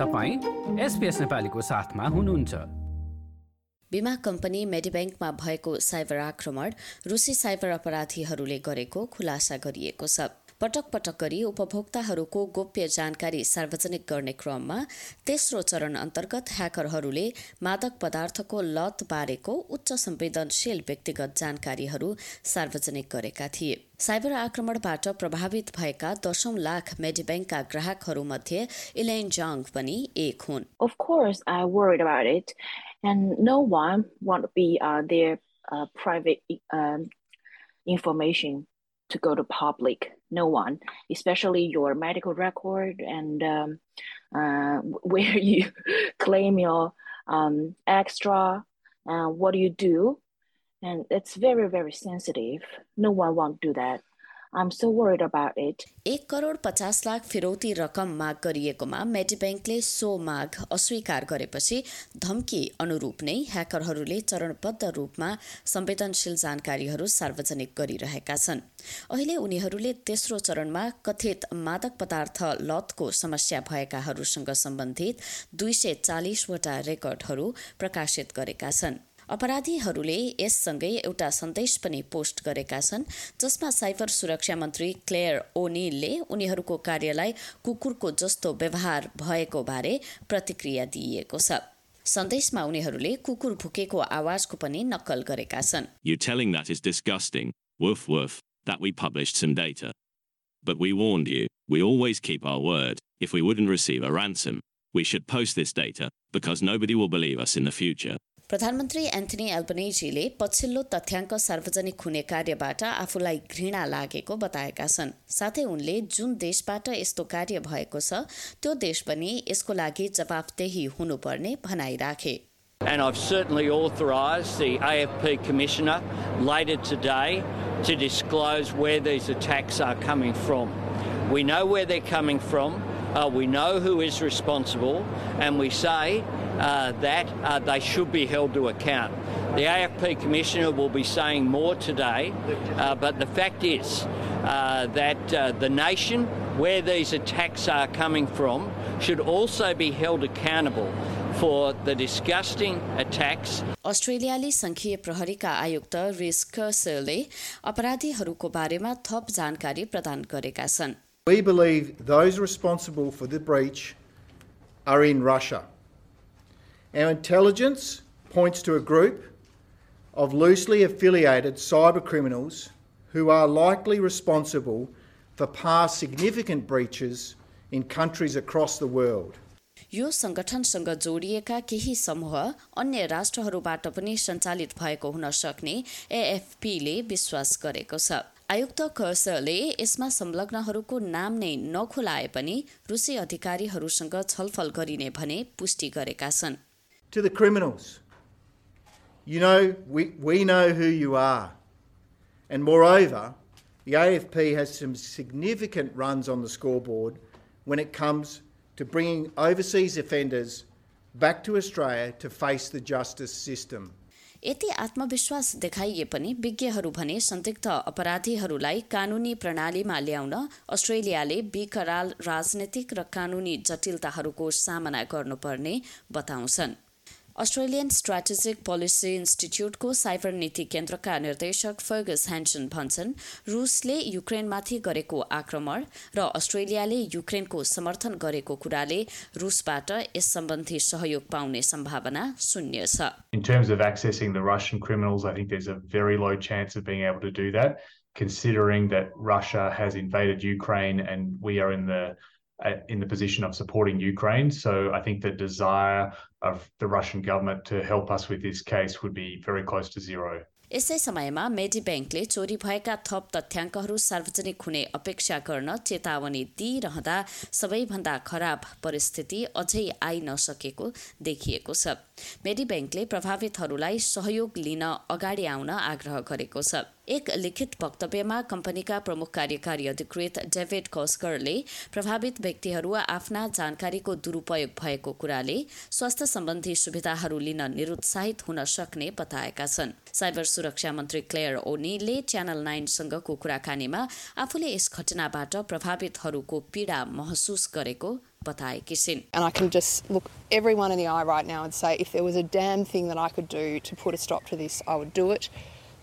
तपाईँ एसपिएस नेपालीको साथमा हुनुहुन्छ। बिमा कम्पनी मेडिब्याङ्कमा भएको साइबर आक्रमण रुसी साइबर अपराधीहरूले गरेको खुलासा गरिएको छ। पटक पटक गरी उपभोक्ताहरूको गोप्य जानकारी सार्वजनिक गर्ने क्रममा तेस्रो चरण अन्तर्गत ह्याकरहरूले मादक पदार्थको लत बारेको उच्च संवेदनशील व्यक्तिगत जानकारीहरू सार्वजनिक गरेका थिए साइबर आक्रमणबाट प्रभावित भएका दशौं लाख मेडिब्याङ्कका ग्राहकहरूमध्ये इलेन जाङ पनि एक हुन् and no one want to be uh, their uh, private um, information to go to public. No one, especially your medical record and um, uh, where you claim your um, extra. Uh, what do you do? And it's very, very sensitive. No one won't do that. So. एक करोड पचास लाख फिरौती रकम माग गरिएकोमा मेडिब्याङ्कले so माग अस्वीकार गरेपछि धम्की अनुरूप नै ह्याकरहरूले चरणबद्ध रूपमा संवेदनशील जानकारीहरू सार्वजनिक गरिरहेका छन् अहिले उनीहरूले तेस्रो चरणमा कथित मादक पदार्थ लतको समस्या भएकाहरूसँग सम्बन्धित दुई सय चालिसवटा रेकर्डहरू प्रकाशित गरेका छन् अपराधीहरूले यससँगै एउटा सन्देश पनि पोस्ट गरेका छन् जसमा साइबर सुरक्षा मन्त्री क्लेयर ओनिलले उनीहरूको कार्यलाई कुकुरको जस्तो व्यवहार भएको बारे प्रतिक्रिया दिइएको छ सन्देशमा उनीहरूले कुकुर भुकेको आवाजको पनि नक्कल गरेका छन् You telling that is disgusting. Woof woof, that we published some data. But we warned you, we always keep our word. If we wouldn't receive a ransom, we should post this data because nobody will believe us in the future. प्रधानमन्त्री Anthony एल्बनेजीले पछिल्लो तथ्याङ्क सार्वजनिक हुने कार्यबाट आफूलाई घृणा लागेको बताएका छन् साथै उनले जुन देशबाट यस्तो कार्य भएको छ त्यो देश पनि यसको लागि जवाफदेही हुनुपर्ने भनाइ राखे And I've certainly authorised the AFP Commissioner later today to disclose where these attacks are coming from. We know where they're coming from, uh, we know who is responsible, and we say uh, that uh, they should be held to account. The AFP Commissioner will be saying more today, uh, but the fact is uh, that uh, the nation where these attacks are coming from should also be held accountable for the disgusting attacks अस्ट्रेलियाली संघीय प्रहरीका आयुक्त रिस कर्सरले अपराधीहरूको बारेमा थप जानकारी प्रदान गरेका छन् We believe those responsible for the breach are in Russia. Our intelligence points to a group of loosely affiliated cyber criminals who are likely responsible for past significant breaches in countries across the world. यो संगठनसँग जोडिएका केही समूह अन्य राष्ट्रहरूबाट पनि सञ्चालित भएको हुन सक्ने एएफपीले विश्वास गरेको छ आयुक्त कर्सरले यसमा संलग्नहरूको नाम नै नखुलाए पनि रुसी अधिकारीहरूसँग छलफल गरिने भने पुष्टि गरेका छन् To the criminals, you know, we, we know who you are. And moreover, the AFP has some significant runs on the scoreboard when it comes to bringing overseas offenders back to Australia to face the justice system. यति आत्मविश्वास देखाइए पनि विज्ञहरू भने संदिग्ध अपराधीहरूलाई कानूनी प्रणालीमा ल्याउन अस्ट्रेलियाले बेकराल राजनैतिक र कानूनी जटिलताहरूको सामना गर्नुपर्ने बताउँछन्। अस्ट्रेलियन स्ट्राटेजिक पोलिसी इन्स्टिच्युटको साइबर नीति केन्द्रका निर्देशक फर्गस ह्यान्सन भन्छन् रुसले युक्रेनमाथि गरेको आक्रमण र अस्ट्रेलियाले युक्रेनको समर्थन गरेको कुराले रुसबाट यस सम्बन्धी सहयोग पाउने सम्भावना शून्य छ In terms of accessing the Russian criminals, I think there's a very low chance of being able to do that, considering that Russia has invaded Ukraine and we are in the uh, in the position of supporting Ukraine. So I think the desire of the Russian government to help us with this case would be very close to zero. यसै समयमा मेडिब्याङ्कले चोरी भएका थप तथ्याङ्कहरू सार्वजनिक हुने अपेक्षा गर्न चेतावनी दिइरहँदा सबैभन्दा खराब परिस्थिति अझै आइ नसकेको देखिएको छ मेडिब्याङ्कले प्रभावितहरूलाई सहयोग लिन अगाडि आउन आग्रह गरेको छ। एक लिखित वक्तव्यमा कम्पनीका प्रमुख कार्यकारी अधिकृत डेभिड कोस्करले प्रभावित व्यक्तिहरू आफ्ना जानकारीको दुरूपयोग भएको कुराले स्वास्थ्य सम्बन्धी सुविधाहरू लिन निरुत्साहित हुन सक्ने बताएका छन्। साइबर सुरक्षा मन्त्री क्लेयर ओनीले च्यानल नाइनसँगको कुराकानीमा आफूले यस घटनाबाट प्रभावितहरूको पीडा महसुस गरेको Pataikisin. And I can just look everyone in the eye right now and say, if there was a damn thing that I could do to put a stop to this, I would do it.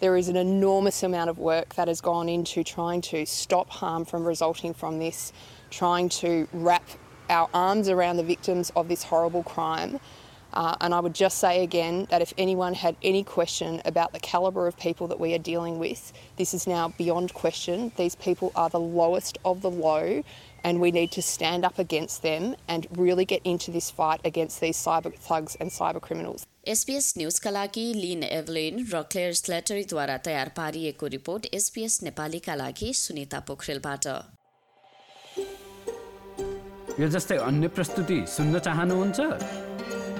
There is an enormous amount of work that has gone into trying to stop harm from resulting from this, trying to wrap our arms around the victims of this horrible crime Uh, and I would just say again that if anyone had any question about the calibre of people that we are dealing with, this is now beyond question. These people are the lowest of the low, and we need to stand up against them and really get into this fight against these cyber thugs and cyber criminals. SPS न्युजका लागि लिन Evelyn र clear स्लेटरीद्वारा तयार पारिएको report SPS नेपालीका लागि सुनिता पोखरेलबाट यो जस्तै अन्य प्रस्तुति सुन्न चाहनुहुन्छ